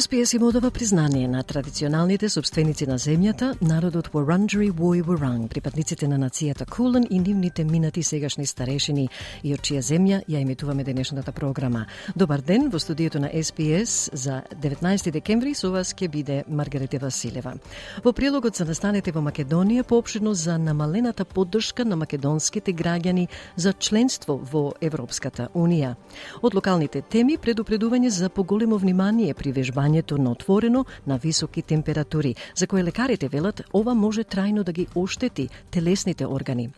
СПС им одава признание на традиционалните собственици на земјата, народот Вуранджери Вуи Вуранг, припадниците на нацијата Кулен и нивните минати сегашни старешини и од чија земја ја имитуваме денешната програма. Добар ден во студиото на СПС за 19 декември со вас ќе биде Маргарите Василева. Во прилогот за настанете во Македонија поопширно за намалената поддршка на македонските граѓани за членство во Европската Унија. Од локалните теми предупредување за поголемо внимание при вежбање вежбањето на отворено на високи температури, за кои лекарите велат ова може трајно да ги оштети телесните органи.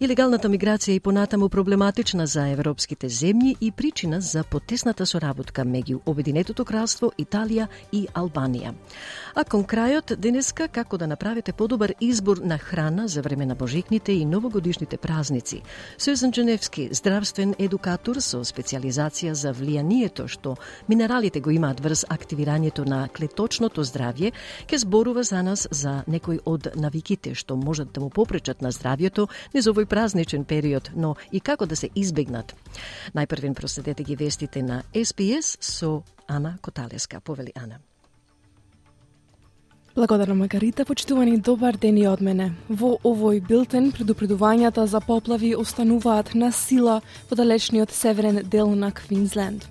Илегалната миграција е и понатаму проблематична за европските земји и причина за потесната соработка меѓу Обединетото кралство, Италија и Албанија. А кон крајот, денеска како да направите подобар избор на храна за време на божикните и новогодишните празници. Сюзан Дженевски, здравствен едукатор со специализација за влијанието што минералите го имаат врз активирањето на клеточното здравје, ќе зборува за нас за некои од навиките што можат да му попречат на здравјето низ овој празничен период, но и како да се избегнат. Најпрвен проследете ги вестите на SPS со Ана Коталеска. Повели Ана. Благодарам Магарита, почитувани добар ден и од мене. Во овој билтен предупредувањата за поплави остануваат на сила во далечниот северен дел на Квинсленд.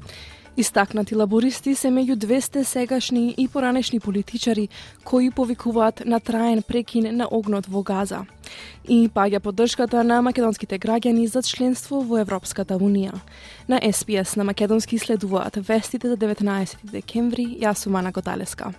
Истакнати лабористи се меѓу 200 сегашни и поранешни политичари кои повикуваат на траен прекин на огнот во Газа. И паѓа поддршката на македонските граѓани за членство во Европската Унија. На СПС на македонски следуваат вестите за 19 декември, јас сум Ана Готалеска.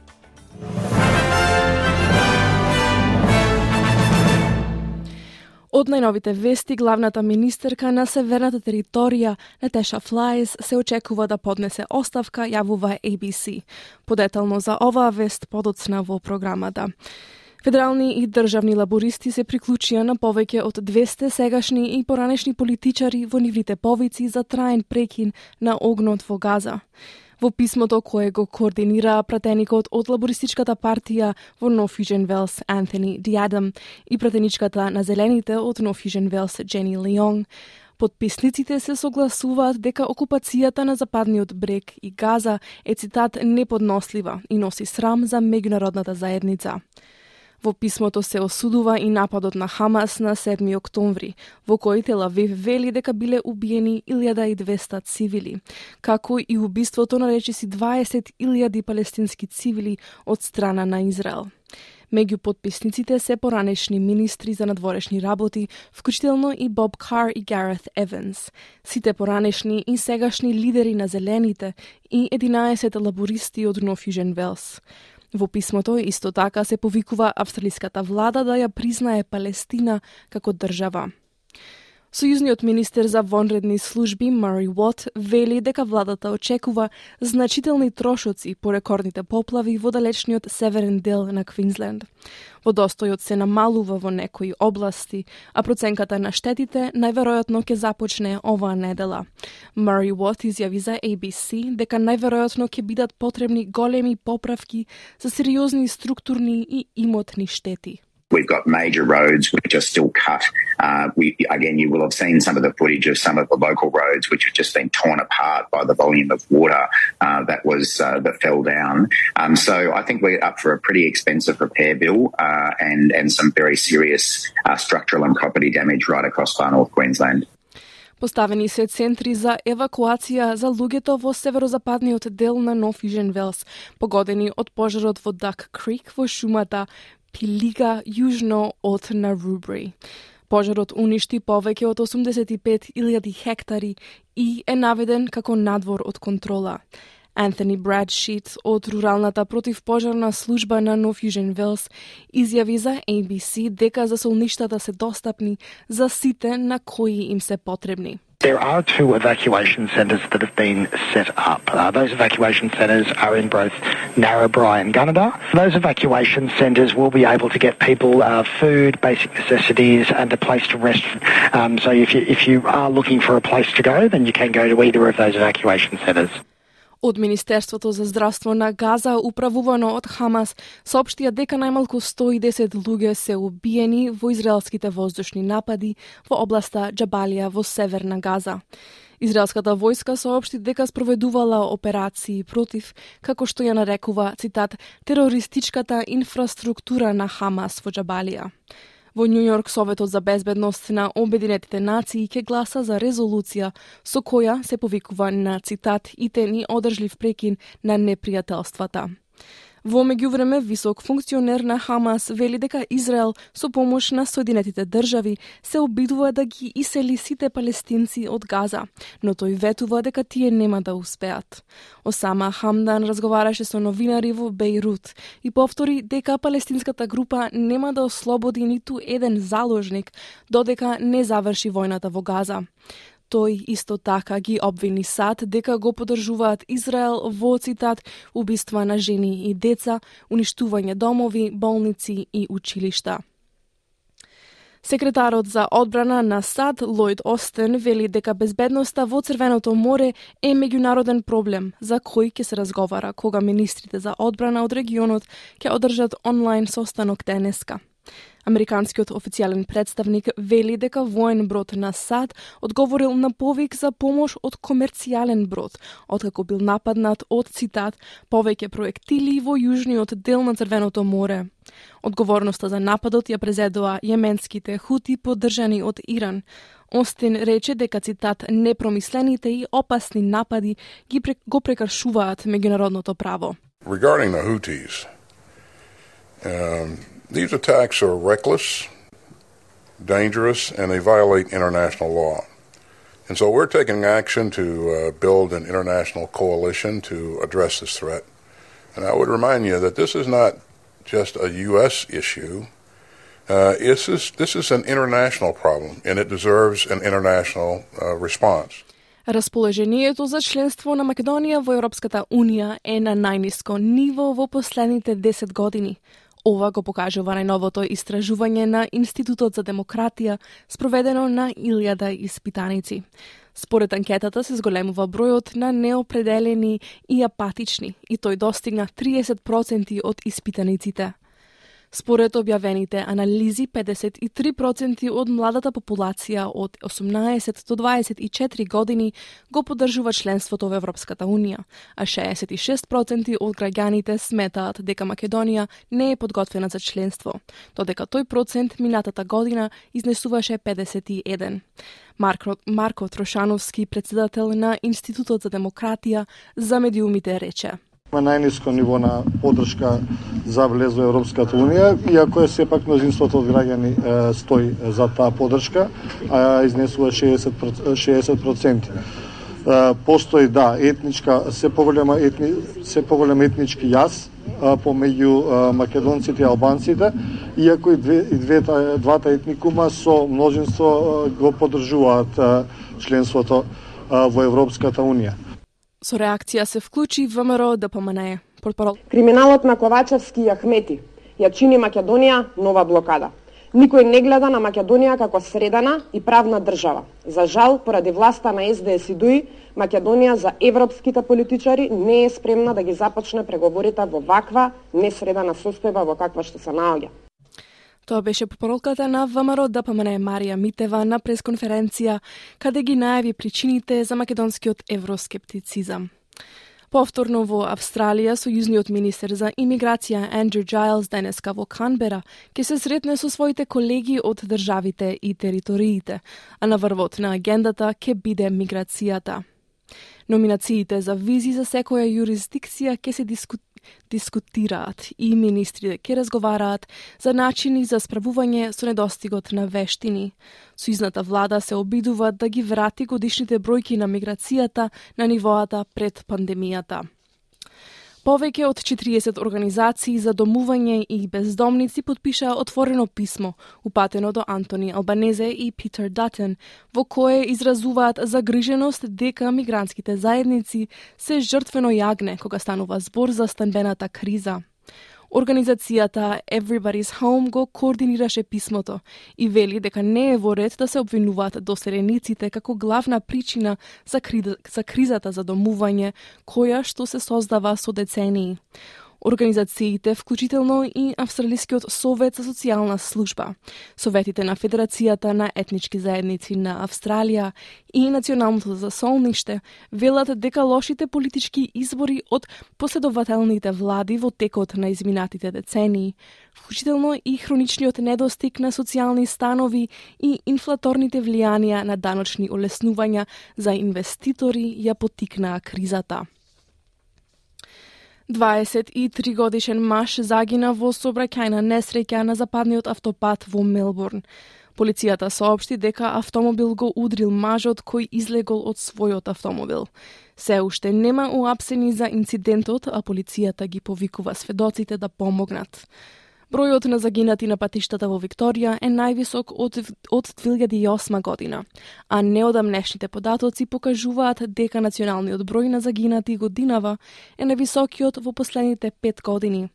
Од најновите вести, главната министерка на северната територија, Нетеша Флајс, се очекува да поднесе оставка, јавува ABC. Подетално за оваа вест подоцна во програмата. Федерални и државни лабористи се приклучија на повеќе од 200 сегашни и поранешни политичари во нивните повици за траен прекин на огнот во Газа. Во писмото кое го координира пратеникот од лабористичката партија во Нофижен Велс Антони Диадам и пратеничката на Зелените од Нофижен Велс Джени Леонг, Подписниците се согласуваат дека окупацијата на Западниот брег и Газа е цитат неподнослива и носи срам за меѓународната заедница. Во писмото се осудува и нападот на Хамас на 7 октомври, во кој Телавив вели дека биле убиени 1200 цивили, како и убиството на речиси 20.000 палестински цивили од страна на Израел. Меѓу подписниците се поранешни министри за надворешни работи, вклучително и Боб Кар и Гарет Еванс. Сите поранешни и сегашни лидери на Зелените и 11 лабористи од Нов Јужен Велс. Во писмото исто така се повикува австралиската влада да ја признае Палестина како држава. Сојузниот министер за вонредни служби Мари Уот вели дека владата очекува значителни трошоци по рекордните поплави во далечниот северен дел на Квинсленд. Водостојот се намалува во некои области, а проценката на штетите најверојатно ќе започне оваа недела. Мари Уот изјави за ABC дека најверојатно ќе бидат потребни големи поправки за сериозни структурни и имотни штети. We've got major roads which are still cut. Uh, we again, you will have seen some of the footage of some of the local roads which have just been torn apart by the volume of water uh, that was uh, that fell down. Um, so I think we're up for a pretty expensive repair bill uh, and and some very serious uh, structural and property damage right across far north Queensland. Поставени се центри за евакуација за луѓето во северозападниот дел на Нов Южен Велс, погодени од пожарот во Дак Крик во шумата, Пилига јужно од Нарубри. Пожарот уништи повеќе од 85.000 хектари и е наведен како надвор од контрола. Антони Брадшит од руралната противпожарна служба на Нов Fusion Велс изјави за ABC дека засолништата се достапни за сите на кои им се потребни. There are two evacuation centres that have been set up. Uh, those evacuation centres are in both Narrabri and Gunnedah. Those evacuation centres will be able to get people uh, food, basic necessities, and a place to rest. Um, so if you, if you are looking for a place to go, then you can go to either of those evacuation centres. Од Министерството за здравство на Газа, управувано од Хамас, соопштија дека најмалку 110 луѓе се убиени во израелските воздушни напади во областа Джабалија во северна Газа. Израелската војска соопшти дека спроведувала операции против, како што ја нарекува, цитат, терористичката инфраструктура на Хамас во Джабалија. Во Нью Йорк Советот за безбедност на Обединетите нации ќе гласа за резолуција со која се повикува на цитат и тени одржлив прекин на непријателствата. Во меѓувреме, висок функционер на Хамас вели дека Израел со помош на Соединетите држави се обидува да ги исели сите палестинци од Газа, но тој ветува дека тие нема да успеат. Осама Хамдан разговараше со новинари во Бейрут и повтори дека палестинската група нема да ослободи ниту еден заложник додека не заврши војната во Газа. Тој исто така ги обвини САД дека го поддржуваат Израел во цитат убиства на жени и деца, уништување домови, болници и училишта. Секретарот за одбрана на САД Лојд Остен вели дека безбедноста во Црвеното море е меѓународен проблем за кој ќе се разговара кога министрите за одбрана од регионот ќе одржат онлайн состанок денеска. Американскиот официјален представник вели дека воен брод на САД одговорил на повик за помош од комерцијален брод, откако бил нападнат од, цитат, повеќе проектили во јужниот дел на Црвеното море. Одговорноста за нападот ја презедоа јеменските хути поддржани од Иран. Остин рече дека цитат непромислените и опасни напади ги го прекршуваат меѓународното право. Regarding the Houthis, um, These attacks are reckless, dangerous, and they violate international law. And so we're taking action to uh, build an international coalition to address this threat. And I would remind you that this is not just a U.S. issue. Uh, this, is, this is an international problem, and it deserves an international uh, response. Расположението за членство на Македонија во Европската Унија е на најниско ниво во последните 10 години. Ова го покажува најновото истражување на Институтот за демократија, спроведено на илјада испитаници. Според анкетата се зголемува бројот на неопределени и апатични, и тој достигна 30% од испитаниците. Според објавените анализи, 53% од младата популација од 18 до 24 години го поддржува членството во Европската Унија, а 66% од граѓаните сметаат дека Македонија не е подготвена за членство, додека тој процент минатата година изнесуваше 51. Марко, Марко Трошановски, председател на Институтот за демократија, за медиумите рече – има најниско ниво на поддршка за влез во Европската Унија, иако е сепак мнозинството од граѓани стои за таа поддршка, а изнесува 60%. 60%. Постои да етничка се поголема етни се поголем етнички јас помеѓу македонците и албанците, иако и, две, и двета, двата етникума со множинство го поддржуваат членството во Европската Унија. Со реакција се вклучи ВМРО да ДПМНЕ. Портпарол. Криминалот на Ковачевски и Ахмети ја чини Македонија нова блокада. Никој не гледа на Македонија како средана и правна држава. За жал, поради власта на СДС и ДУИ, Македонија за европските политичари не е спремна да ги започне преговорите во ваква несредана состојба во каква што се наоѓа. Тоа беше попоролката на ВМРО да ДПМН Марија Митева на пресконференција, каде ги најави причините за македонскиот евроскептицизам. Повторно во Австралија, сојузниот министер за имиграција Андрю Джайлс денеска во Канбера ќе се сретне со своите колеги од државите и териториите, а на врвот на агендата ќе биде миграцијата. Номинациите за визи за секоја јурисдикција ќе се дискутираат дискутираат и министрите ќе разговараат за начини за справување со недостигот на вештини. Суизната влада се обидува да ги врати годишните бројки на миграцијата на нивоата пред пандемијата. Повеќе од 40 организации за домување и бездомници подпишаа отворено писмо, упатено до Антони Албанезе и Питер Датен, во кое изразуваат загриженост дека мигрантските заедници се жртвено јагне кога станува збор за станбената криза. Организацијата Everybody's Home го координираше писмото и вели дека не е во ред да се обвинуваат доселениците како главна причина за, кри... за кризата за домување, која што се создава со децении организациите, вклучително и Австралискиот совет за социјална служба, советите на Федерацијата на етнички заедници на Австралија и Националното засолниште велат дека лошите политички избори од последователните влади во текот на изминатите децении, вклучително и хроничниот недостиг на социјални станови и инфлаторните влијанија на даночни олеснувања за инвеститори ја потикнаа кризата. 23 годишен маж загина во собраќајна несреќа на западниот автопат во Мелбурн. Полицијата соопшти дека автомобил го удрил мажот кој излегол од својот автомобил. Се уште нема уапсени за инцидентот, а полицијата ги повикува сведоците да помогнат. Бројот на загинати на патиштата во Викторија е највисок од, од 2008 година, а неодамнешните податоци покажуваат дека националниот број на загинати годинава е највисокиот во последните пет години.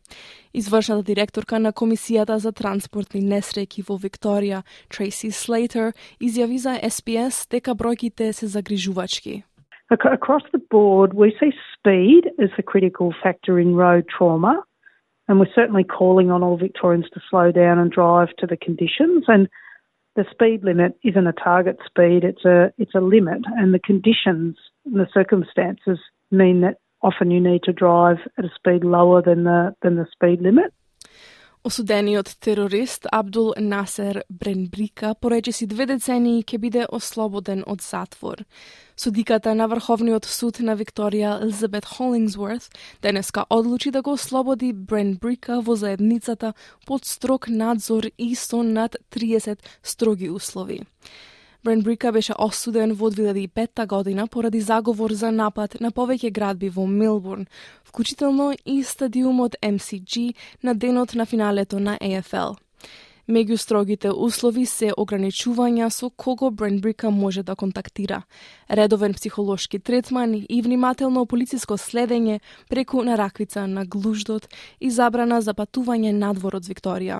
Извршната директорка на Комисијата за транспортни несреки во Викторија, Трейси Слейтер, изјави за СПС дека бројките се загрижувачки. Across the board, we see speed as a critical factor in road trauma. And we're certainly calling on all Victorians to slow down and drive to the conditions. And the speed limit isn't a target speed; it's a it's a limit, and the conditions and the circumstances mean that often you need to drive at a speed lower than the than the speed limit. Осудениот терорист Абдул Насер Бренбрика порече си две децении ќе биде ослободен од затвор. Судиката на Врховниот суд на Викторија Елизабет Холингсворт денеска одлучи да го ослободи Бренбрика во заедницата под строг надзор и со над 30 строги услови. Брен Брика беше осуден во 2005 година поради заговор за напад на повеќе градби во Милбурн, вклучително и стадиумот MCG на денот на финалето на AFL. Меѓу строгите услови се ограничувања со кого Бренбрика може да контактира, редовен психолошки третман и внимателно полициско следење преку нараквица на глуждот и забрана за патување надвор од Викторија.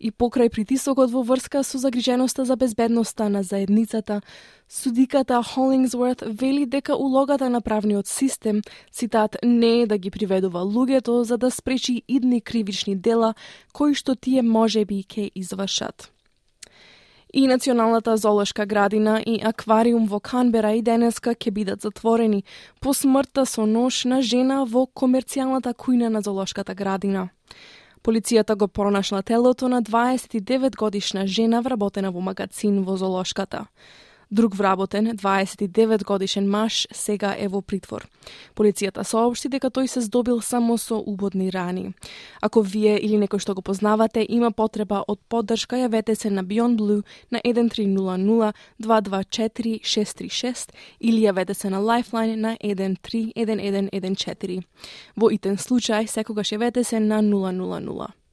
И покрај притисокот во врска со загриженоста за безбедноста на заедницата, судиката Холингсворт вели дека улогата на правниот систем, цитат, не е да ги приведува луѓето за да спречи идни кривични дела кои што тие може би ке извршат. И Националната зоолошка градина и аквариум во Канбера и денеска ќе бидат затворени по смртта со нож на жена во комерцијалната кујна на зоолошката градина. Полицијата го пронашла телото на 29 годишна жена вработена во магазин во Золошката. Друг вработен, 29 годишен маж, сега е во притвор. Полицијата соопшти дека тој се здобил само со убодни рани. Ако вие или некој што го познавате има потреба од поддршка, јавете се на Beyond Blue на 1300 224 636 или јавете се на Lifeline на 131114. Во итен случај, секогаш јавете се на 000.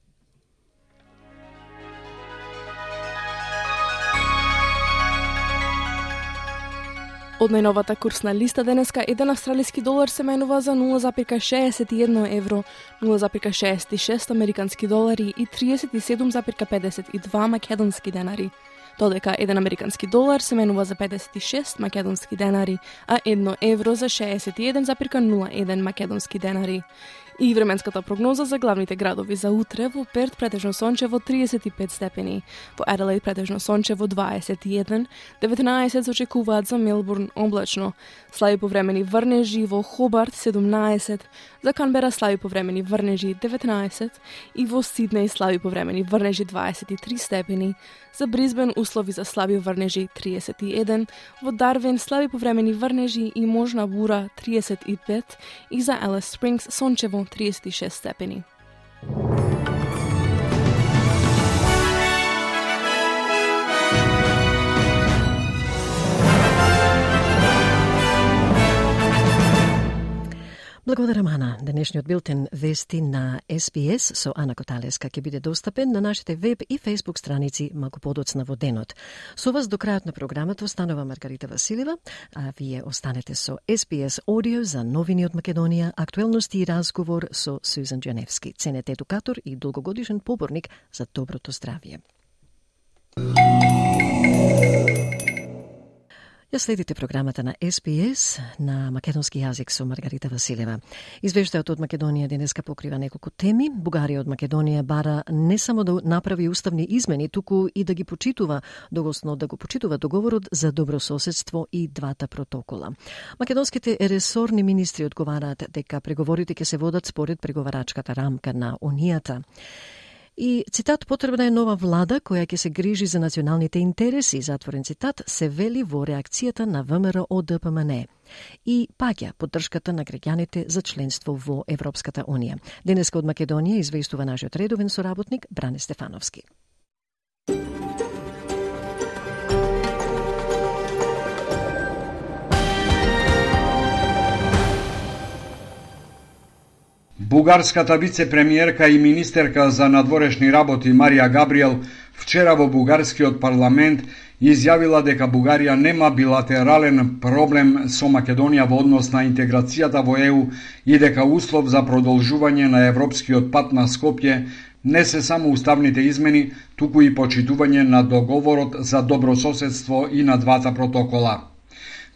Од најновата курсна листа денеска еден австралиски долар се менува за 0,61 евро, 0,66 американски долари и 37,52 македонски денари додека еден американски долар се менува за 56 македонски денари, а едно евро за 61,01 македонски денари. И временската прогноза за главните градови за утре во Перт претежно сончево 35 степени, во Аделаид претежно сончево 21, 19 се очекуваат за Мелбурн облачно, слаби повремени врнежи во Хобарт 17, за Канбера слаби повремени врнежи 19 и во Сиднеј слаби повремени врнежи 23 степени, за Бризбен услови за слаби врнежи 31, во Дарвин слаби повремени врнежи и можна бура 35 и за Елес Спрингс сончево 36 степени. Благодарам, Ана. Денешниот билтен Вести на СПС со Ана Коталеска ќе биде достапен на нашите веб и фейсбук страници малку подоцна во денот. Со вас до крајот на програмата останува Маргарита Василева, а вие останете со СПС Audio за новини од Македонија, актуелности и разговор со Сузан Джаневски, ценет едукатор и долгогодишен поборник за доброто здравје. Ја следите програмата на СПС на македонски јазик со Маргарита Василева. Извештајот од Македонија денеска покрива неколку теми. Бугарија од Македонија бара не само да направи уставни измени, туку и да ги почитува, догодно да го почитува договорот за добро соседство и двата протокола. Македонските ресорни министри одговараат дека преговорите ќе се водат според преговарачката рамка на Унијата. И цитат потребна да е нова влада која ќе се грижи за националните интереси, затворен цитат, се вели во реакцијата на ВМРО ДПМН и паѓа поддршката на граѓаните за членство во Европската Унија. Денеска од Македонија известува нашиот редовен соработник Бране Стефановски. Бугарската вице-премиерка и министерка за надворешни работи Марија Габриел вчера во бугарскиот парламент изјавила дека Бугарија нема билатерален проблем со Македонија во однос на интеграцијата во ЕУ и дека услов за продолжување на европскиот пат на Скопје не се само уставните измени, туку и почитување на договорот за добрососедство и на двата протокола.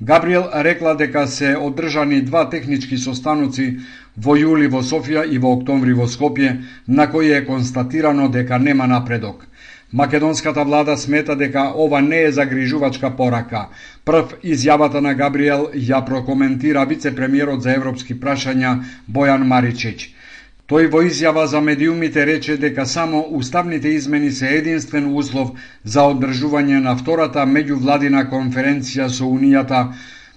Габриел рекла дека се одржани два технички состаноци во јули во Софија и во октомври во Скопје, на кои е констатирано дека нема напредок. Македонската влада смета дека ова не е загрижувачка порака. Прв изјавата на Габриел ја прокоментира вице-премиерот за европски прашања Бојан Маричич. Тој во изјава за медиумите рече дека само уставните измени се единствен услов за одржување на втората меѓувладина конференција со Унијата,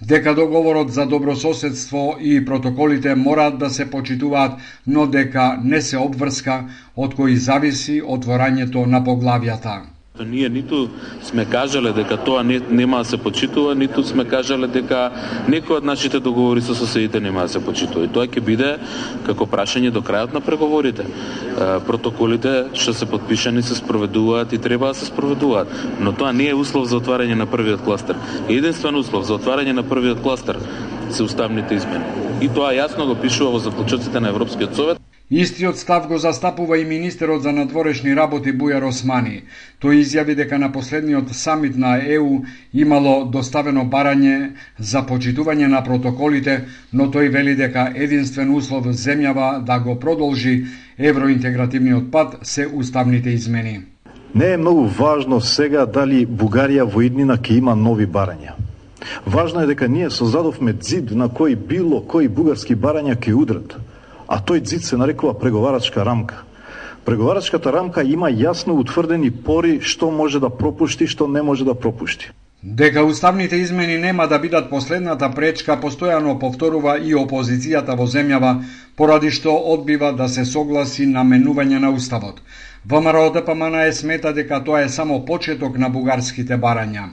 дека договорот за добрососедство и протоколите мораат да се почитуваат, но дека не се обврска од кои зависи отворањето на поглавјата. Ние ниту сме кажале дека тоа не, нема да се почитува, ниту сме кажале дека некој од нашите договори со соседите нема да се почитува. И тоа ќе биде како прашање до крајот на преговорите. Протоколите што се подпишани се спроведуваат и треба да се спроведуваат, но тоа не е услов за отварање на првиот кластер. Единствен услов за отварање на првиот кластер се уставните измени. И тоа јасно го пишува во заклучоците на Европскиот совет. Истиот став го застапува и министерот за надворешни работи Бујар Османи. Тој изјави дека на последниот самит на ЕУ имало доставено барање за почитување на протоколите, но тој вели дека единствен услов земјава да го продолжи евроинтегративниот пат се уставните измени. Не е многу важно сега дали Бугарија во иднина ќе има нови барања. Важно е дека ние создадовме зид на кој било кој бугарски барања ќе удрат а тој ѕид се нарекува преговарачка рамка. Преговарачката рамка има јасно утврдени пори што може да пропушти, што не може да пропушти. Дека уставните измени нема да бидат последната пречка, постојано повторува и опозицијата во земјава, поради што одбива да се согласи на менување на уставот. ВМРО ДПМН е смета дека тоа е само почеток на бугарските барања.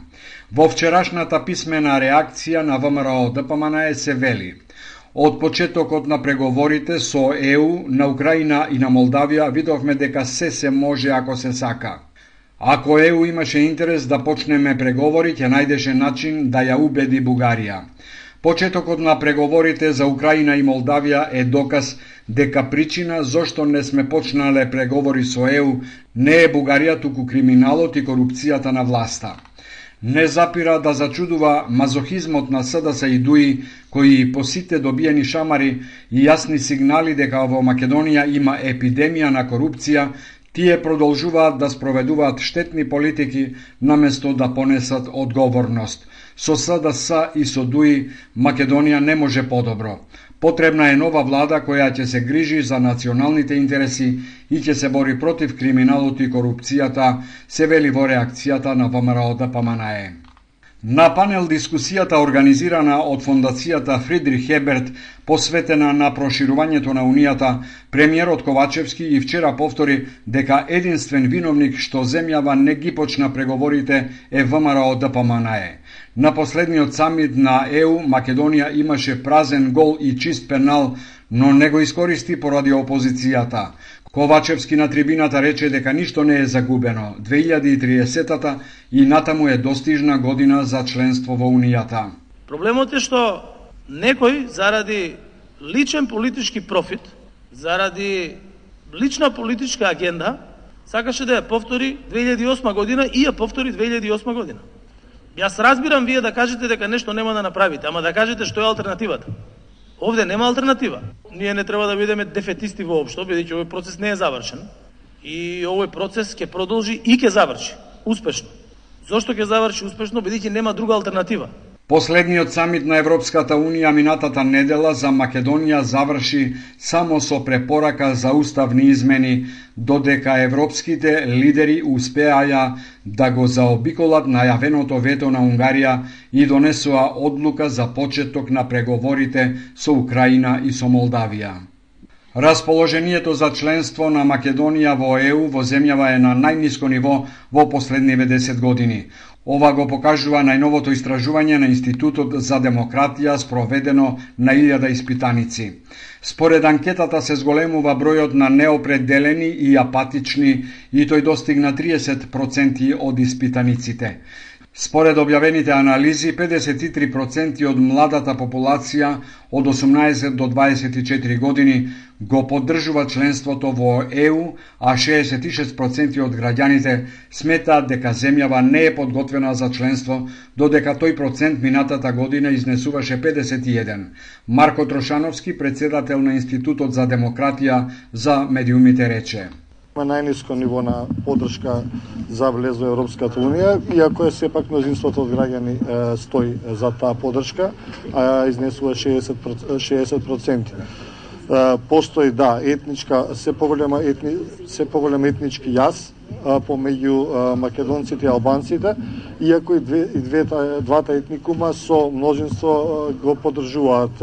Во вчерашната писмена реакција на ВМРО ДПМН се вели – Од почетокот на преговорите со ЕУ на Украина и на Молдавија видовме дека се се може ако се сака. Ако ЕУ имаше интерес да почнеме преговори, ќе најдеше начин да ја убеди Бугарија. Почетокот на преговорите за Украина и Молдавија е доказ дека причина зошто не сме почнале преговори со ЕУ не е Бугарија, туку криминалот и корупцијата на власта не запира да зачудува мазохизмот на СДС и ДУИ, кои по сите добиени шамари и јасни сигнали дека во Македонија има епидемија на корупција, тие продолжуваат да спроведуваат штетни политики наместо да понесат одговорност. Со СДС и со ДУИ Македонија не може подобро. Потребна е нова влада која ќе се грижи за националните интереси и ќе се бори против криминалот и корупцијата, се вели во реакцијата на ВМРО да ДПМНЕ. На панел дискусијата организирана од фондацијата Фридрих Хеберт посветена на проширувањето на унијата, премиерот Ковачевски и вчера повтори дека единствен виновник што земјава не ги почна преговорите е ВМРО да ДПМНЕ. На последниот самит на ЕУ Македонија имаше празен гол и чист пенал, но не го искористи поради опозицијата. Ковачевски на трибината рече дека ништо не е загубено. 2030-та и натаму е достижна година за членство во Унијата. Проблемот е што некој заради личен политички профит, заради лична политичка агенда, сакаше да ја повтори 2008 година и ја повтори 2008 година. Јас разбирам вие да кажете дека нешто нема да направите, ама да кажете што е алтернативата. Овде нема алтернатива. Ние не треба да бидеме дефетисти воопшто, бидејќи овој процес не е завршен. И овој процес ќе продолжи и ќе заврши успешно. Зошто ќе заврши успешно? Бидејќи нема друга алтернатива. Последниот самит на Европската Унија минатата недела за Македонија заврши само со препорака за уставни измени, додека европските лидери успеаја да го заобиколат најавеното вето на Унгарија и донесоа одлука за почеток на преговорите со Украина и со Молдавија. Расположението за членство на Македонија во ЕУ во земјава е на најниско ниво во последниве 10 години. Ова го покажува најновото истражување на Институтот за демократија спроведено на илјада испитаници. Според анкетата се зголемува бројот на неопределени и апатични и тој достигна 30% од испитаниците. Според објавените анализи, 53% од младата популација од 18 до 24 години го поддржува членството во ЕУ, а 66% од граѓаните сметаат дека земјава не е подготвена за членство, додека тој процент минатата година изнесуваше 51. Марко Трошановски, председател на Институтот за демократија за медиумите рече има најниско ниво на поддршка за влез во Европската Унија, иако е сепак мнозинството од граѓани е, стои за таа поддршка, а изнесува 60%. 60%. Постои да етничка се поголема етни се поголем етнички јас помеѓу македонците и албанците, иако и, две, и двете, двата етникума со множинство го поддржуваат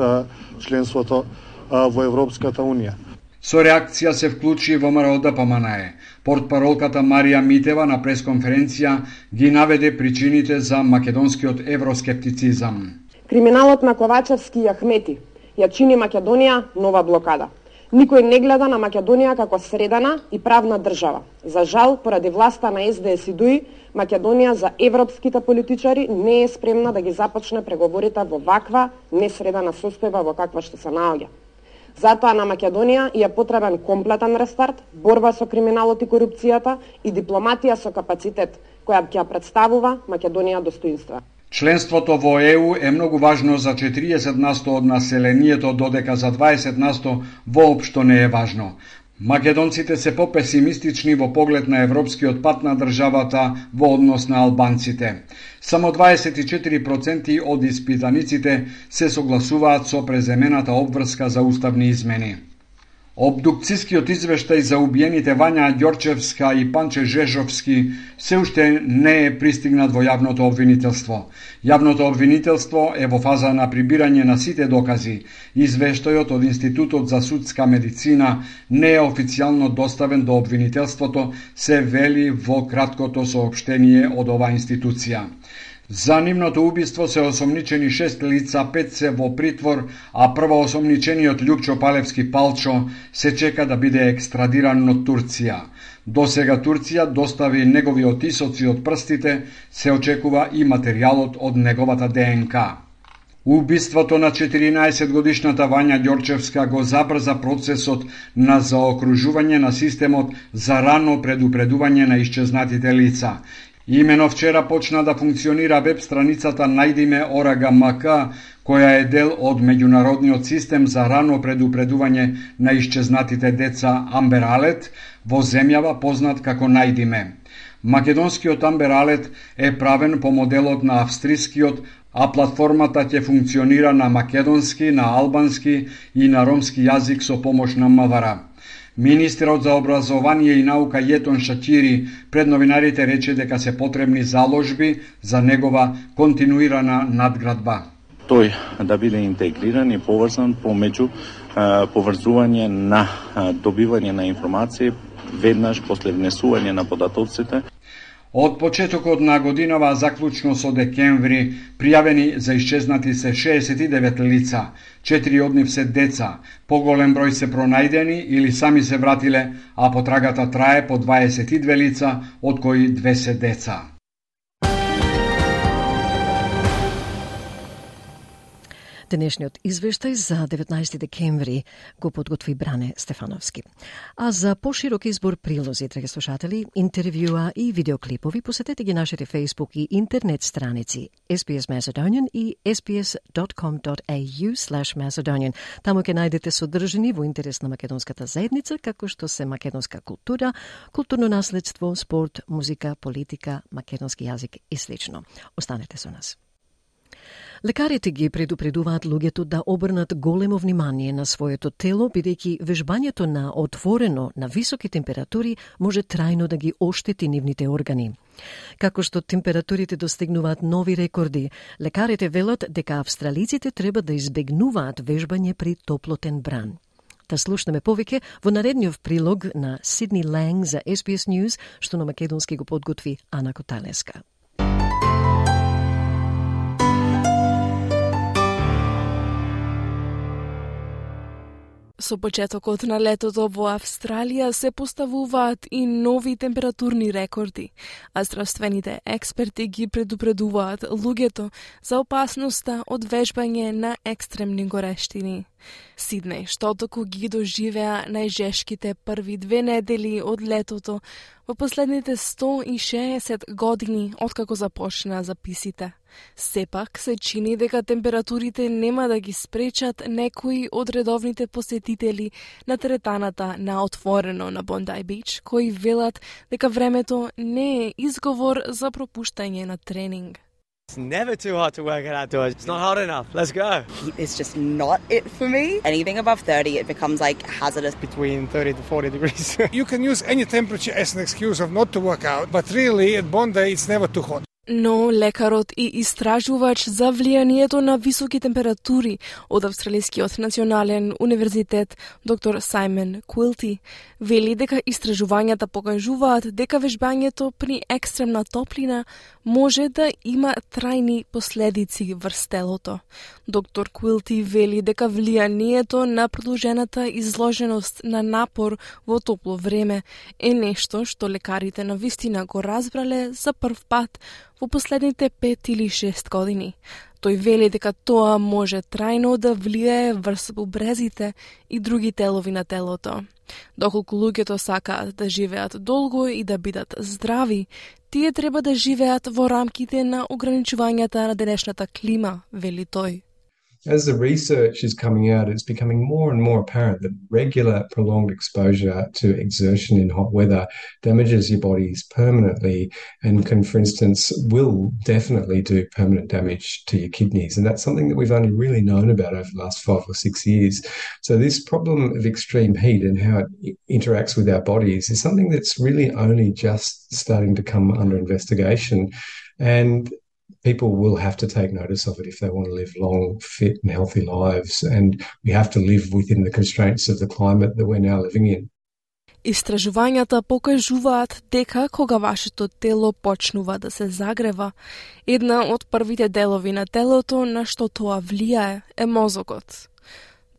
членството во Европската Унија. Со реакција се вклучи во МРОДПМНЕ. Портпаролката Марија Митева на пресконференција ги наведе причините за македонскиот евроскептицизам. Криминалот на Ковачевски и Ахмети ја чини Македонија нова блокада. Никој не гледа на Македонија како средана и правна држава. За жал, поради власта на СДС и ДУИ, Македонија за европските политичари не е спремна да ги започне преговорите во ваква несредана состојба во каква што се наоѓа. Затоа на Македонија ја потребен комплетен рестарт, борба со криминалот и корупцијата и дипломатија со капацитет, која ќе представува Македонија достоинства. Членството во ЕУ е многу важно за 40 насто од населението, додека за 20 насто воопшто не е важно. Македонците се попесимистични во поглед на европскиот пат на државата во однос на албанците. Само 24% од испитаниците се согласуваат со преземената обврска за уставни измени. Обдукцискиот извештај за убиените Вања Ѓорчевска и Панче Жежовски се уште не е пристигнат во јавното обвинителство. Јавното обвинителство е во фаза на прибирање на сите докази. Извештајот од Институтот за судска медицина не е официјално доставен до обвинителството, се вели во краткото сообштение од оваа институција. За нивното убиство се осомничени шест лица, пет се во притвор, а прво осомничениот Лјупчо Палевски Палчо се чека да биде екстрадиран од Турција. До сега Турција достави негови отисоци од прстите, се очекува и материјалот од неговата ДНК. Убиството на 14 годишната Вања Ѓорчевска го забрза процесот на заокружување на системот за рано предупредување на исчезнатите лица. Имено вчера почна да функционира веб страницата Најдиме Орага МК, која е дел од меѓународниот систем за рано предупредување на исчезнатите деца Амбер Алет во земјава познат како Најдиме. Македонскиот Амбер Алет е правен по моделот на австрискиот, а платформата ќе функционира на македонски, на албански и на ромски јазик со помош на Мавара. Министерот за образование и наука Јетон Шачири пред новинарите рече дека се потребни заложби за негова континуирана надградба. Тој да биде интегриран и поврзан помеѓу поврзување на добивање на информации веднаш после внесување на податоците Од почетокот на годинава, заклучно со декември, пријавени за исчезнати се 69 лица, четири од нив се деца, поголем број се пронајдени или сами се вратиле, а потрагата трае по 22 лица, од кои две се деца. Денешниот извештај за 19 декември го подготви Бране Стефановски. А за поширок избор прилози, драги слушатели, интервјуа и видеоклипови, посетете ги нашите Facebook и интернет страници SBS Macedonian и sbs.com.au slash Macedonian. Таму ќе најдете содржини во интерес на македонската заедница, како што се македонска култура, културно наследство, спорт, музика, политика, македонски јазик и слично. Останете со нас. Лекарите ги предупредуваат луѓето да обрнат големо внимание на своето тело, бидејќи вежбањето на отворено на високи температури може трајно да ги оштети нивните органи. Како што температурите достигнуваат нови рекорди, лекарите велат дека австралиците треба да избегнуваат вежбање при топлотен бран. Да слушнеме повеќе во наредниот прилог на Сидни Ланг за SBS News, што на македонски го подготви Ана Коталеска. Со почетокот на летото во Австралија се поставуваат и нови температурни рекорди, а здравствените експерти ги предупредуваат луѓето за опасноста од вежбање на екстремни горештини. Сиднеј, што току ги доживеа најжешките први две недели од летото во последните 160 години откако започнаа записите. Сепак се чини дека температурите нема да ги спречат некои од редовните посетители на теретаната на отворено на Бондај Бич, кои велат дека времето не е изговор за пропуштање на тренинг. It's never too hot to work out outdoors. It's not hot enough. Let's go. Heat is just not it for me. Anything above 30, it becomes like hazardous. Between 30 to 40 degrees. you can use any temperature as an excuse of not to work out, but really at Bondi it's never too hot. Но лекарот и истражувач за влијанието на високи температури од Австралискиот национален универзитет доктор Саймон Куилти вели дека истражувањата покажуваат дека вежбањето при екстремна топлина може да има трајни последици врз телото. Доктор Куилти вели дека влијанието на продолжената изложеност на напор во топло време е нешто што лекарите на вистина го разбрале за прв пат во последните пет или шест години. Тој вели дека тоа може трајно да влијае врз бубрезите и други делови на телото. Доколку луѓето сакаат да живеат долго и да бидат здрави, тие треба да живеат во рамките на ограничувањата на денешната клима, вели тој. As the research is coming out, it's becoming more and more apparent that regular prolonged exposure to exertion in hot weather damages your bodies permanently and can, for instance, will definitely do permanent damage to your kidneys. And that's something that we've only really known about over the last five or six years. So this problem of extreme heat and how it interacts with our bodies is something that's really only just starting to come under investigation. And people will have to take notice of it if they want to live long, fit, and healthy lives. And we have to live within the constraints of the climate that we're now living in. Истражувањата покажуваат дека кога вашето тело почнува да се загрева, една од првите делови на телото на што тоа влијае е мозокот.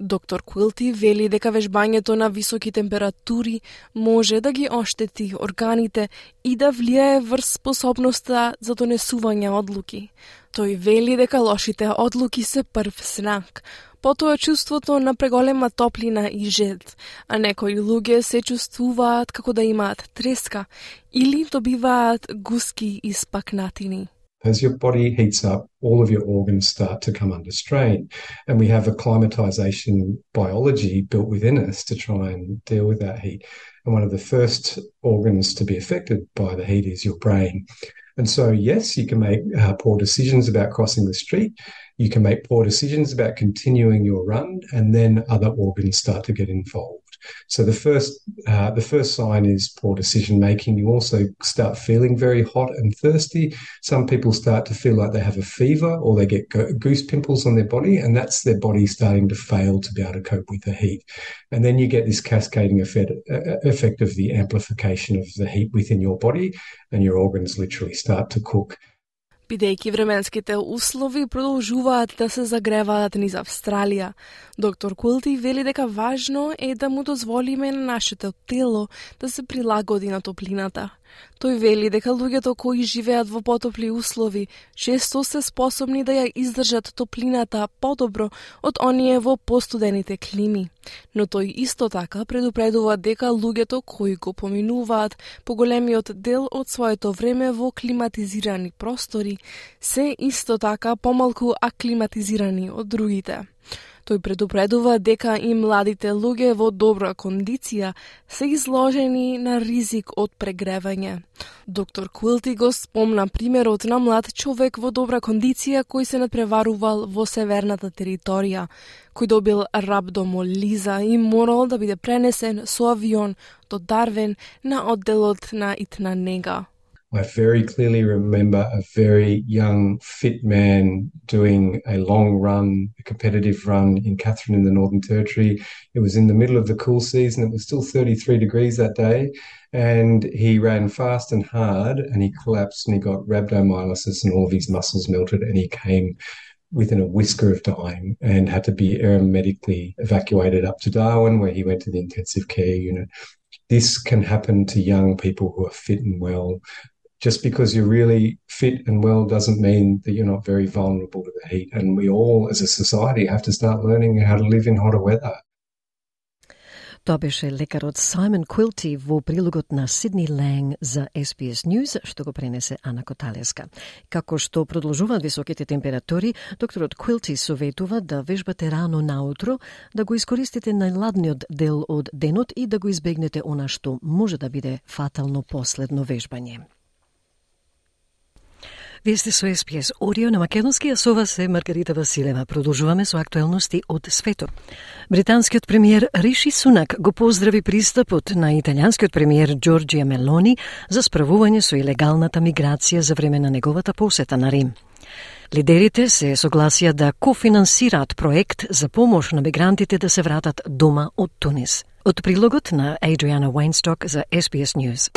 Доктор Куилти вели дека вежбањето на високи температури може да ги оштети органите и да влијае врз способноста за донесување одлуки. Тој вели дека лошите одлуки се прв знак, потоа чувството на преголема топлина и жед, а некои луѓе се чувствуваат како да имаат треска или добиваат гуски и спакнатини. As your body heats up, all of your organs start to come under strain. And we have acclimatization biology built within us to try and deal with that heat. And one of the first organs to be affected by the heat is your brain. And so, yes, you can make uh, poor decisions about crossing the street. You can make poor decisions about continuing your run, and then other organs start to get involved. So the first uh, the first sign is poor decision making. You also start feeling very hot and thirsty. Some people start to feel like they have a fever or they get goose pimples on their body, and that's their body starting to fail to be able to cope with the heat. And then you get this cascading effect, uh, effect of the amplification of the heat within your body, and your organs literally start to cook. Бидејќи временските услови продолжуваат да се загреваат низ Австралија, доктор Култи вели дека важно е да му дозволиме на нашето тело да се прилагоди на топлината. Тој вели дека луѓето кои живеат во потопли услови често се способни да ја издржат топлината подобро од оние во постудените клими. Но тој исто така предупредува дека луѓето кои го поминуваат поголемиот дел од своето време во климатизирани простори се исто така помалку аклиматизирани од другите. Тој предупредува дека и младите луѓе во добра кондиција се изложени на ризик од прегревање. Доктор Куилти го спомна примерот на млад човек во добра кондиција кој се надпреварувал во северната територија, кој добил рабдомолиза и морал да биде пренесен со авион до Дарвен на одделот на Итнанега. I very clearly remember a very young, fit man doing a long run, a competitive run in Katherine in the Northern Territory. It was in the middle of the cool season. It was still 33 degrees that day. And he ran fast and hard and he collapsed and he got rhabdomyolysis and all of his muscles melted and he came within a whisker of dying and had to be aeromedically evacuated up to Darwin, where he went to the intensive care unit. This can happen to young people who are fit and well just because you're really fit and well doesn't mean that you're not very vulnerable to the heat. And we all, as a society, have to start learning how to live in hotter weather. Тоа беше лекарот Саймон Квилти во прилогот на Сидни Ланг за SBS News, што го пренесе Ана Коталеска. Како што продолжуваат високите температури, докторот Квилти советува да вежбате рано наутро, да го искористите најладниот дел од денот и да го избегнете она што може да биде фатално последно вежбање. Вие сте со СПС Орио на Македонски, а со вас е Маргарита Василева. Продолжуваме со актуелности од светот. Британскиот премиер Риши Сунак го поздрави пристапот на италијанскиот премиер Джорджија Мелони за справување со илегалната миграција за време на неговата посета на Рим. Лидерите се согласија да кофинансираат проект за помош на мигрантите да се вратат дома од Тунис. Од прилогот на Адриана Уайнсток за SBS News.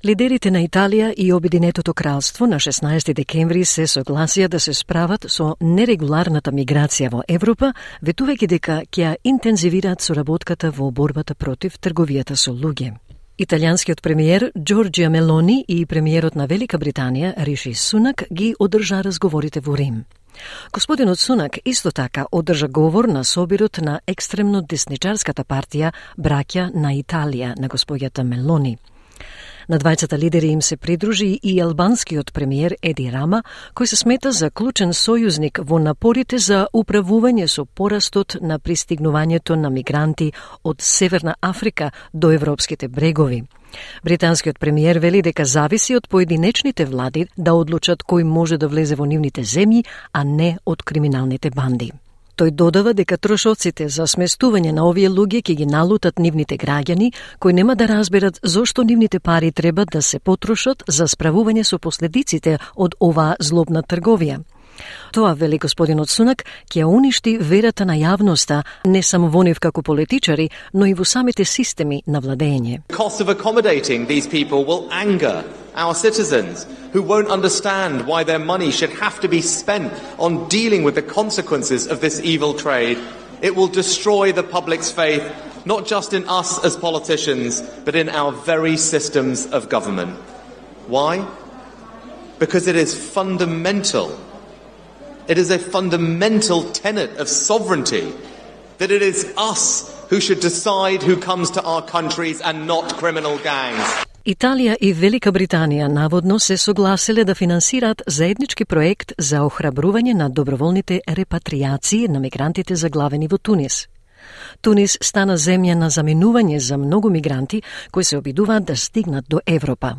Лидерите на Италија и Обединетото кралство на 16 декември се согласија да се справат со нерегуларната миграција во Европа, ветувајќи дека ќе интензивираат соработката во борбата против трговијата со луѓе. Италијанскиот премиер Джорджија Мелони и премиерот на Велика Британија Риши Сунак ги одржа разговорите во Рим. Господинот Сунак исто така одржа говор на собирот на екстремно десничарската партија Браќа на Италија на господјата Мелони. На двајцата лидери им се придружи и албанскиот премиер Еди Рама, кој се смета за клучен сојузник во напорите за управување со порастот на пристигнувањето на мигранти од Северна Африка до европските брегови. Британскиот премиер вели дека зависи од поединечните влади да одлучат кој може да влезе во нивните земји, а не од криминалните банди. Тој додава дека трошоците за сместување на овие луѓе ќе ги налутат нивните граѓани, кои нема да разберат зошто нивните пари треба да се потрошат за справување со последиците од оваа злобна трговија. Тоа, вели господинот Сунак, ќе уништи верата на јавноста не само во нив како политичари, но и во самите системи на владење. Our citizens who won't understand why their money should have to be spent on dealing with the consequences of this evil trade. It will destroy the public's faith, not just in us as politicians, but in our very systems of government. Why? Because it is fundamental. It is a fundamental tenet of sovereignty that it is us who should decide who comes to our countries and not criminal gangs. Италија и Велика Британија наводно се согласиле да финансираат заеднички проект за охрабрување на доброволните репатриации на мигрантите заглавени во Тунис. Тунис стана земја на заминување за многу мигранти кои се обидуваат да стигнат до Европа.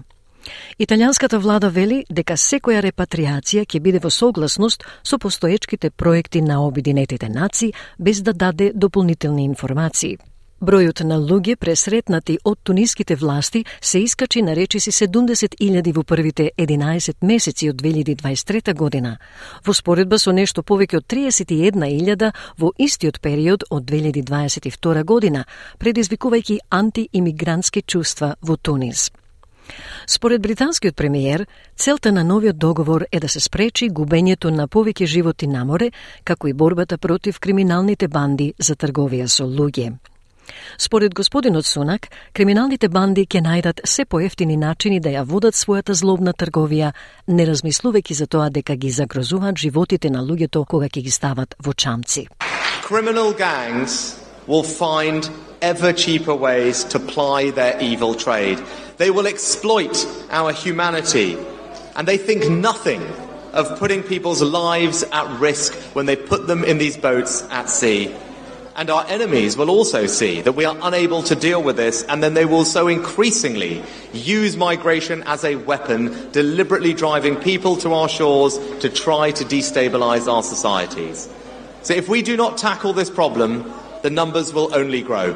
Италијанската влада вели дека секоја репатриација ќе биде во согласност со постоечките проекти на Обединетите нации без да даде дополнителни информации. Бројот на луѓе пресретнати од туниските власти се искачи на речиси 70.000 во првите 11 месеци од 2023 година, во споредба со нешто повеќе од 31.000 во истиот период од 2022 година, предизвикувајќи антиимигрантски чувства во Тунис. Според британскиот премиер, целта на новиот договор е да се спречи губењето на повеќе животи на море, како и борбата против криминалните банди за трговија со луѓе. Според господинот Сунак, криминалните банди ќе најдат се поевтини начини да ја водат својата злобна трговија, не размислувајќи за тоа дека ги загрозуваат животите на луѓето кога ќе ги стават во чамци. Criminal gangs will find ever cheaper ways to ply their evil trade. They will exploit our humanity, and they think nothing of putting people's lives at risk when they put them in these boats at sea. And our enemies will also see that we are unable to deal with this, and then they will so increasingly use migration as a weapon, deliberately driving people to our shores to try to destabilise our societies. So if we do not tackle this problem, the numbers will only grow.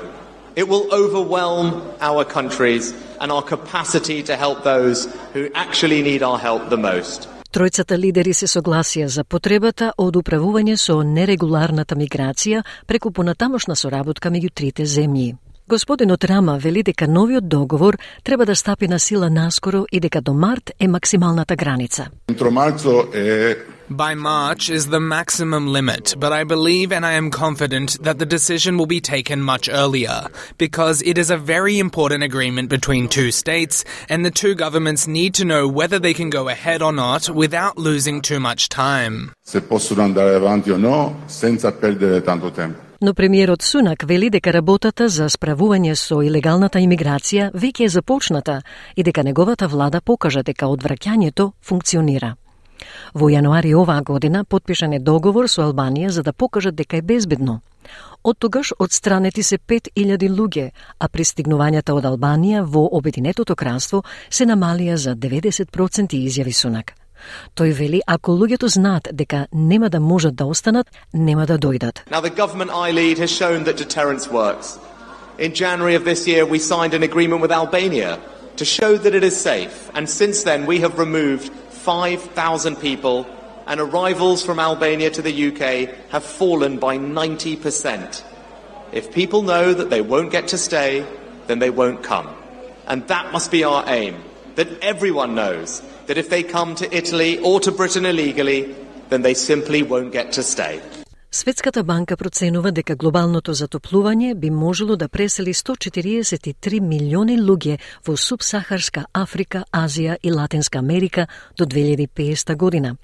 It will overwhelm our countries and our capacity to help those who actually need our help the most. Тројцата лидери се согласија за потребата од управување со нерегуларната миграција преку понатамошна соработка меѓу трите земји. Господинот Рама вели дека новиот договор треба да стапи на сила наскоро и дека до март е максималната граница. Entro marzo è By March is the maximum limit, but I believe and I am confident that the decision will be taken much earlier, because it is a very important agreement between two states, and the two governments need to know whether they can go ahead or not without losing too much time. Se possono andare avanti o no, senza perdere tanto tempo. Но премиерот Сунак вели дека работата за справување со илегалната имиграција веќе е започната и дека неговата влада покажа дека одвраќањето функционира. Во јануари оваа година потпишан е договор со Албанија за да покажат дека е безбедно. Од тогаш одстранети се 5000 луѓе, а пристигнувањата од Албанија во Обединетото кралство се намалија за 90% изјави Сунак. Тој вели ако луѓето знаат дека нема да можат да останат, нема да дојдат. Now, the government I lead has shown that deterrence works. In January of this year, we signed an agreement with Albania to show that it is safe, and since then, we have removed 5,000 people, and arrivals from Albania to the UK have fallen by 90%. If people know that they won't get to stay, then they won't come. And that must be our aim that everyone knows that if they come to Italy or to Britain illegally, then they simply won't get to stay. Светската банка проценува дека глобалното затоплување би можело да пресели 143 милиони луѓе во субсахарска Африка, Азија и Латинска Америка до 2050 година.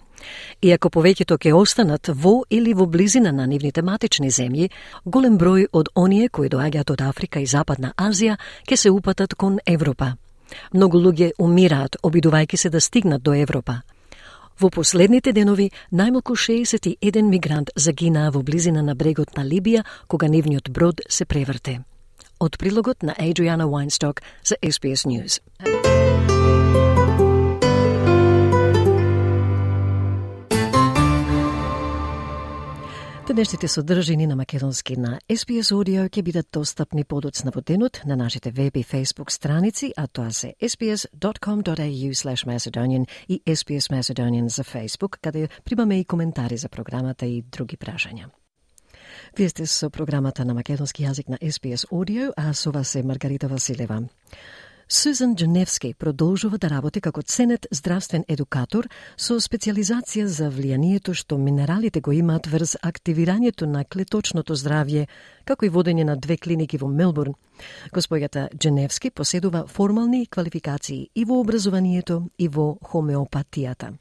Иако повеќето ќе останат во или во близина на нивните матични земји, голем број од оние кои доаѓаат од Африка и Западна Азија ќе се упатат кон Европа. Многу луѓе умираат обидувајќи се да стигнат до Европа. Во последните денови, најмалку 61 мигрант загинаа во близина на брегот на Либија, кога нивниот брод се преврте. Од прилогот на Adriana Weinstock за SBS News. Денешните содржини на македонски на SBS Audio ќе бидат достапни подоцна во денот на нашите веб и Facebook страници, а тоа се sbs.com.au slash Macedonian и SBS Macedonian за Facebook, каде примаме и коментари за програмата и други прашања. Вие сте со програмата на македонски јазик на SBS Audio, а со вас е Маргарита Василева. Сузан Дженевски продолжува да работи како ценет здравствен едукатор со специализација за влијанието што минералите го имаат врз активирањето на клеточното здравје, како и водење на две клиники во Мелбурн. Господјата Дженевски поседува формални квалификации и во образованието и во хомеопатијата.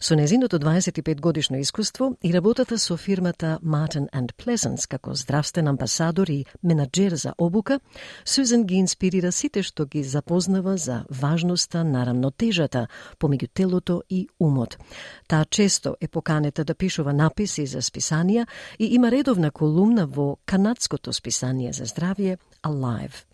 Со незиното 25 годишно искуство и работата со фирмата Martin and Pleasants како здравствен амбасадор и менаджер за обука, Сузан ги инспирира сите што ги запознава за важноста на рамнотежата помеѓу телото и умот. Таа често е поканета да пишува написи за списанија и има редовна колумна во светското списание за здравје Alive.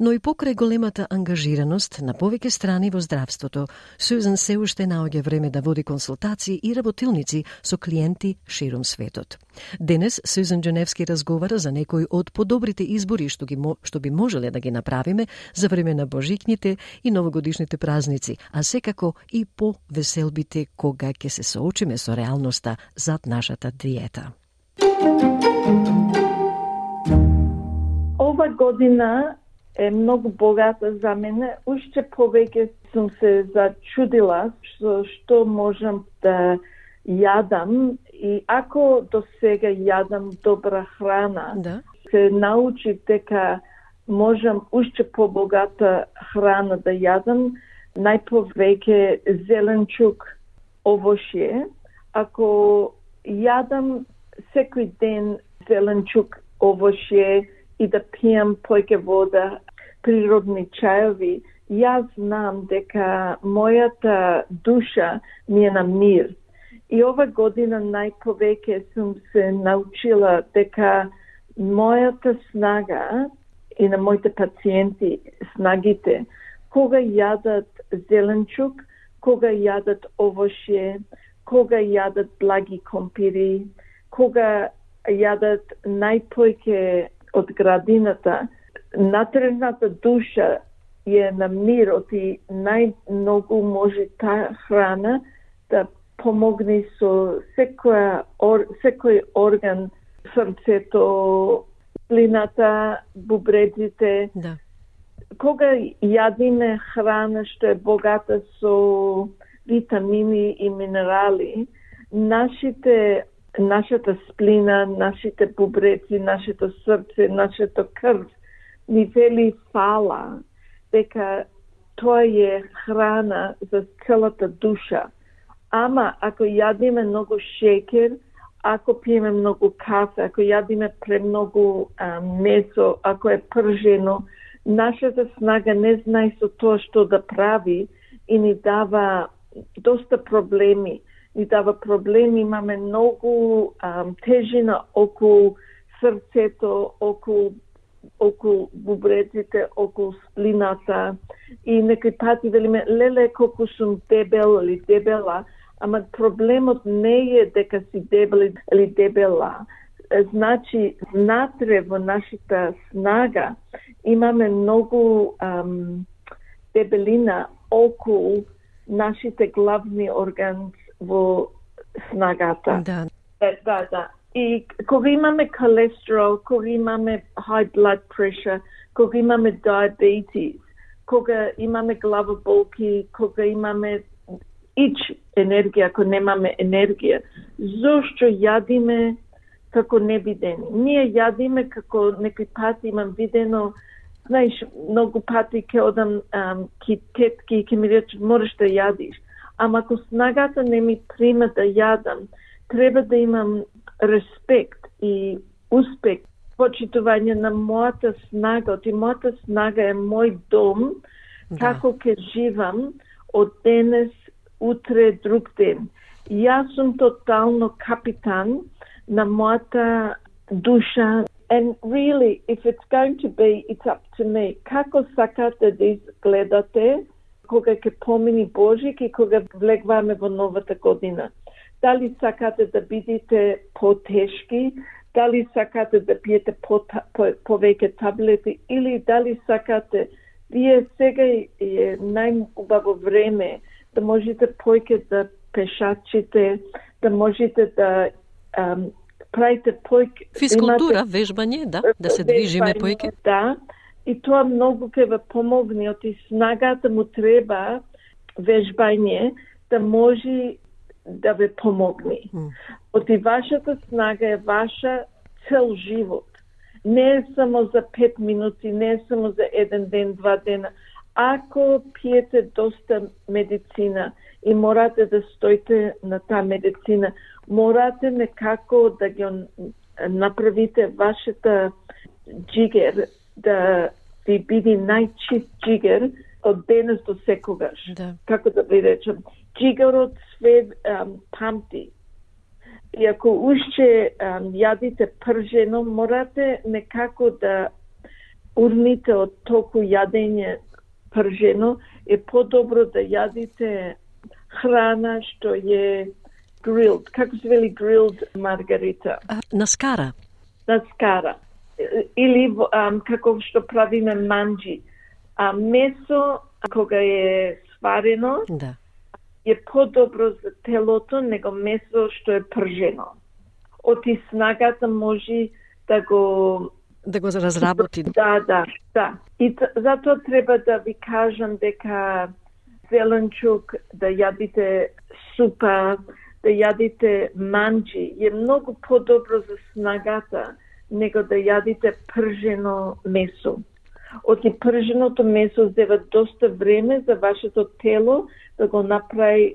Но и покрај големата ангажираност на повеќе страни во здравството, Сузан се уште наоѓа време да води консултации и работилници со клиенти широм светот. Денес Сузан Дженевски разговара за некои од подобрите избори што ги што би можеле да ги направиме за време на божикните и новогодишните празници, а секако и по веселбите кога ќе се соочиме со реалноста зад нашата диета. Ова година е многу богата за мене. Уште повеќе сум се зачудила што, што можам да јадам и ако до сега јадам добра храна, да. се научив дека можам уште побогата храна да јадам, најповеќе зеленчук, овошје. Ако јадам секој ден зеленчук, овошје и да пијам појке вода, природни чајови, јас знам дека мојата душа ми е на мир. И ова година најповеќе сум се научила дека мојата снага и на моите пациенти снагите, кога јадат зеленчук, кога јадат овошје, кога јадат благи компири, кога јадат најпојке од градината, натренната душа е на мирот и најмногу може таа храна да помогне со секоја, ор, секој орган, срцето, плината, бубреците. Да. Кога јадиме храна што е богата со витамини и минерали, нашите нашата сплина, нашите бубреци, нашето срце, нашето крв ни вели фала дека тоа е храна за целата душа. Ама ако јадиме многу шекер, ако пиеме многу кафе, ако јадиме премногу а, месо, ако е пржено, нашата снага не знае со тоа што да прави и ни дава доста проблеми. Ни дава проблеми, имаме многу тежина околу срцето, околу околу бубреците, околу сплината и некои пати велиме леле колку сум дебел или дебела, ама проблемот не е дека си дебел или дебела. Значи, внатре во нашата снага имаме многу ам, дебелина околу нашите главни органи во снагата. Да. Да, да. И кога имаме колестерол, кога имаме high blood pressure, кога имаме diabetes, кога имаме главоболки, кога имаме ич енергија, ако немаме енергија, зошто јадиме како невидени? Ние јадиме како некои пати имам видено, знаеш, многу пати ке одам um, ки тетки и ке ми рече, мораш да јадиш. Ама ако снагата не ми прима да јадам, треба да имам респект и успех, почитување на мојата снага, оти мојата снага е мој дом, да. како ќе живам од денес, утре, друг ден. Јас сум тотално капитан на мојата душа. And really, if it's going to be, it's up to me. Како сакате да изгледате кога ќе помини Божик и кога влегваме во новата година? дали сакате да бидете потешки, дали сакате да пиете по, по, повеќе таблети или дали сакате вие сега е најубаво време да можете појке да пешачите, да можете да ам, правите појке... Физкултура, имате, вежбање, да, да се движиме појке. Да, и тоа многу ќе ве помогне, оти снагата му треба вежбање да може да ве помогне. Оти вашата снага е ваша цел живот. Не е само за пет минути, не е само за еден ден, два дена. Ако пиете доста медицина и морате да стоите на таа медицина, морате некако да ги направите вашата джигер да ви биде најчист джигер од денес до секогаш. Да. Како да ви речем, джигарот све um, памти. И ако уште um, јадите пржено, морате некако да урните од толку јадење пржено, е подобро да јадите храна што е grilled. Како се вели grilled маргарита? на скара. На скара. Или um, како што правиме манджи. А месо кога е сварено Да. е подобро за телото него месо што е пржено. Оти снагата може да го Да го разработи. Да, да, да. И затоа треба да ви кажам дека зеленчук, да јадите супа, да јадите манджи, е многу подобро за снагата него да јадите пржено месо. Оти прженото месо зева доста време за вашето тело да го направи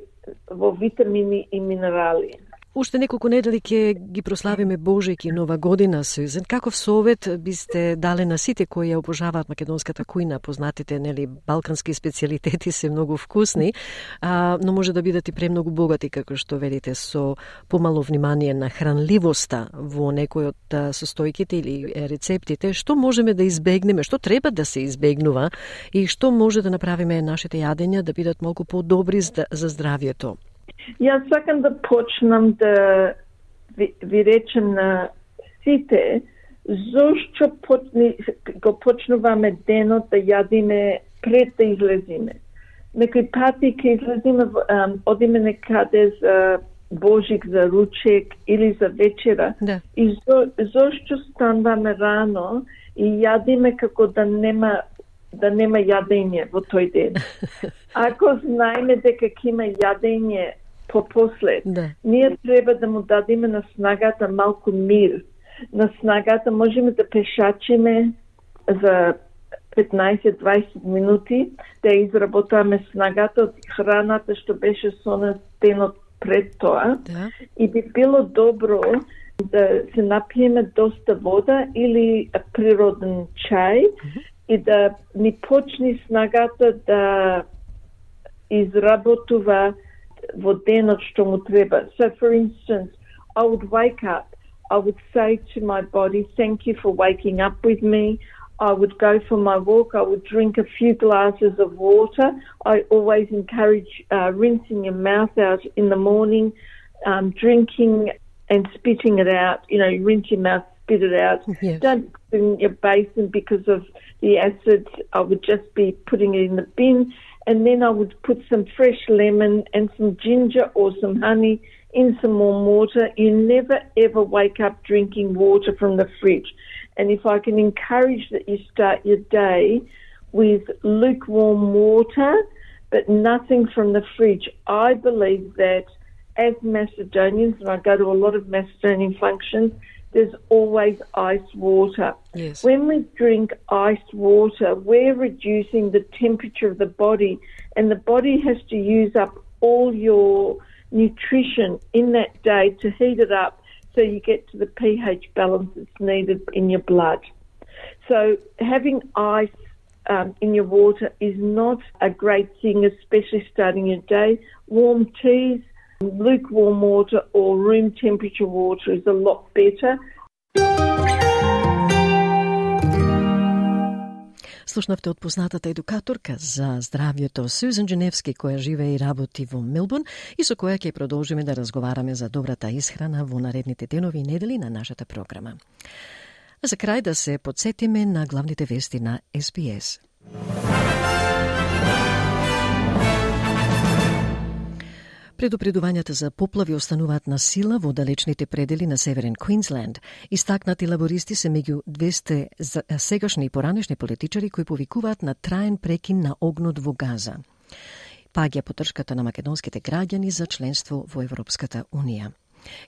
во витамини и минерали. Уште неколку недели ќе ги прославиме Божек и Нова година, Сюзен. Каков совет бисте дале на сите кои ја обожаваат македонската кујна? Познатите, нели, балкански специалитети се многу вкусни, а, но може да бидат и премногу богати, како што велите, со помало внимание на хранливоста во некој од состојките или рецептите. Што можеме да избегнеме, што треба да се избегнува и што може да направиме нашите јадења да бидат многу подобри за здравјето? Јас сакам да почнам да ви, ви речем на сите зошто почни, го почнуваме денот да јадиме пред да излезиме. Некој пати ќе излезиме, одиме некаде за Божик, за ручек или за вечера. Да. И зо, зошто станваме рано и јадиме како да нема да нема јадење во тој ден. Ако знаеме дека ќе има јадење попослед, Да. ние треба да му дадеме на снагата малку мир. На снагата можеме да пешачиме за 15-20 минути, да изработаме снагата од храната што беше со нас денот пред тоа. Да. И би било добро да се напиеме доста вода или природен чај и да ни почне снагата да изработува во денот што му треба. So for instance, I would wake up. I would say to my body, thank you for waking up with me. I would go for my walk. I would drink a few glasses of water. I always encourage uh, rinsing your mouth out in the morning, um, drinking and spitting it out. You know, you rinse your mouth, spit it out. Yes. Don't put in your basin because of the acid. I would just be putting it in the bin. And then I would put some fresh lemon and some ginger or some honey in some warm water. You never ever wake up drinking water from the fridge. And if I can encourage that you start your day with lukewarm water, but nothing from the fridge, I believe that as Macedonians, and I go to a lot of Macedonian functions, there's always ice water. Yes. When we drink ice water, we're reducing the temperature of the body, and the body has to use up all your nutrition in that day to heat it up so you get to the pH balance that's needed in your blood. So having ice um, in your water is not a great thing, especially starting your day. Warm teas, lukewarm water, or room temperature water is a lot better. Слушнавте од познатата едукаторка за здравјето Сюзан Дженевски, која живее и работи во Мелбурн и со која ќе продолжиме да разговараме за добрата исхрана во наредните денови и недели на нашата програма. А за крај да се подсетиме на главните вести на СПС. Предупредувањата за поплави остануваат на сила во далечните предели на Северен Квинсленд. Истакнати лабористи се меѓу 200 сегашни и поранешни политичари кои повикуваат на траен прекин на огнот во Газа. Паѓа потршката на македонските граѓани за членство во Европската Унија.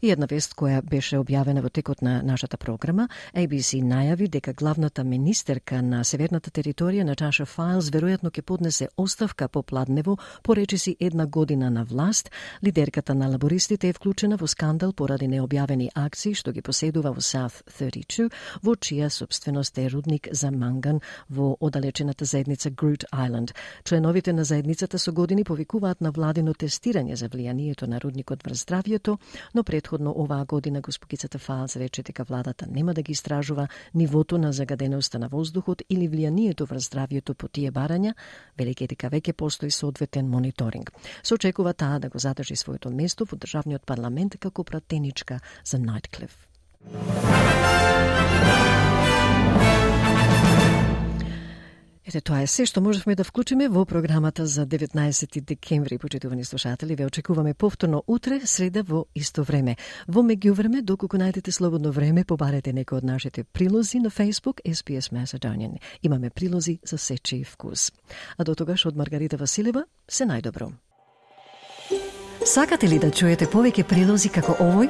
И една вест која беше објавена во текот на нашата програма, ABC најави дека главната министерка на северната територија Наташа Файлс веројатно ќе поднесе оставка по Пладнево по речиси една година на власт. Лидерката на лабористите е вклучена во скандал поради необјавени акции што ги поседува во South 32, во чија собственост е рудник за манган во оддалечената заедница Groot Island. Членовите на заедницата со години повикуваат на владино тестирање за влијанието на рудникот врз здравјето, но Предходно оваа година госпогицата Фалс рече дека владата нема да ги истражува нивото на загаденоста на воздухот или влијанието врз здравјето по тие барања, велики дека веќе постои соодветен мониторинг. Се очекува таа да го задржи своето место во државниот парламент како пратеничка за Найтклиф. Ете, тоа е се што можевме да вклучиме во програмата за 19 декември, почитувани слушатели. Ве очекуваме повторно утре, среда во исто време. Во меѓувреме, доколку најдете слободно време, побарете некои од нашите прилози на Facebook SPS Macedonian. Имаме прилози за сечи вкус. А до тогаш од Маргарита Василева, се најдобро. Сакате ли да чуете повеќе прилози како овој?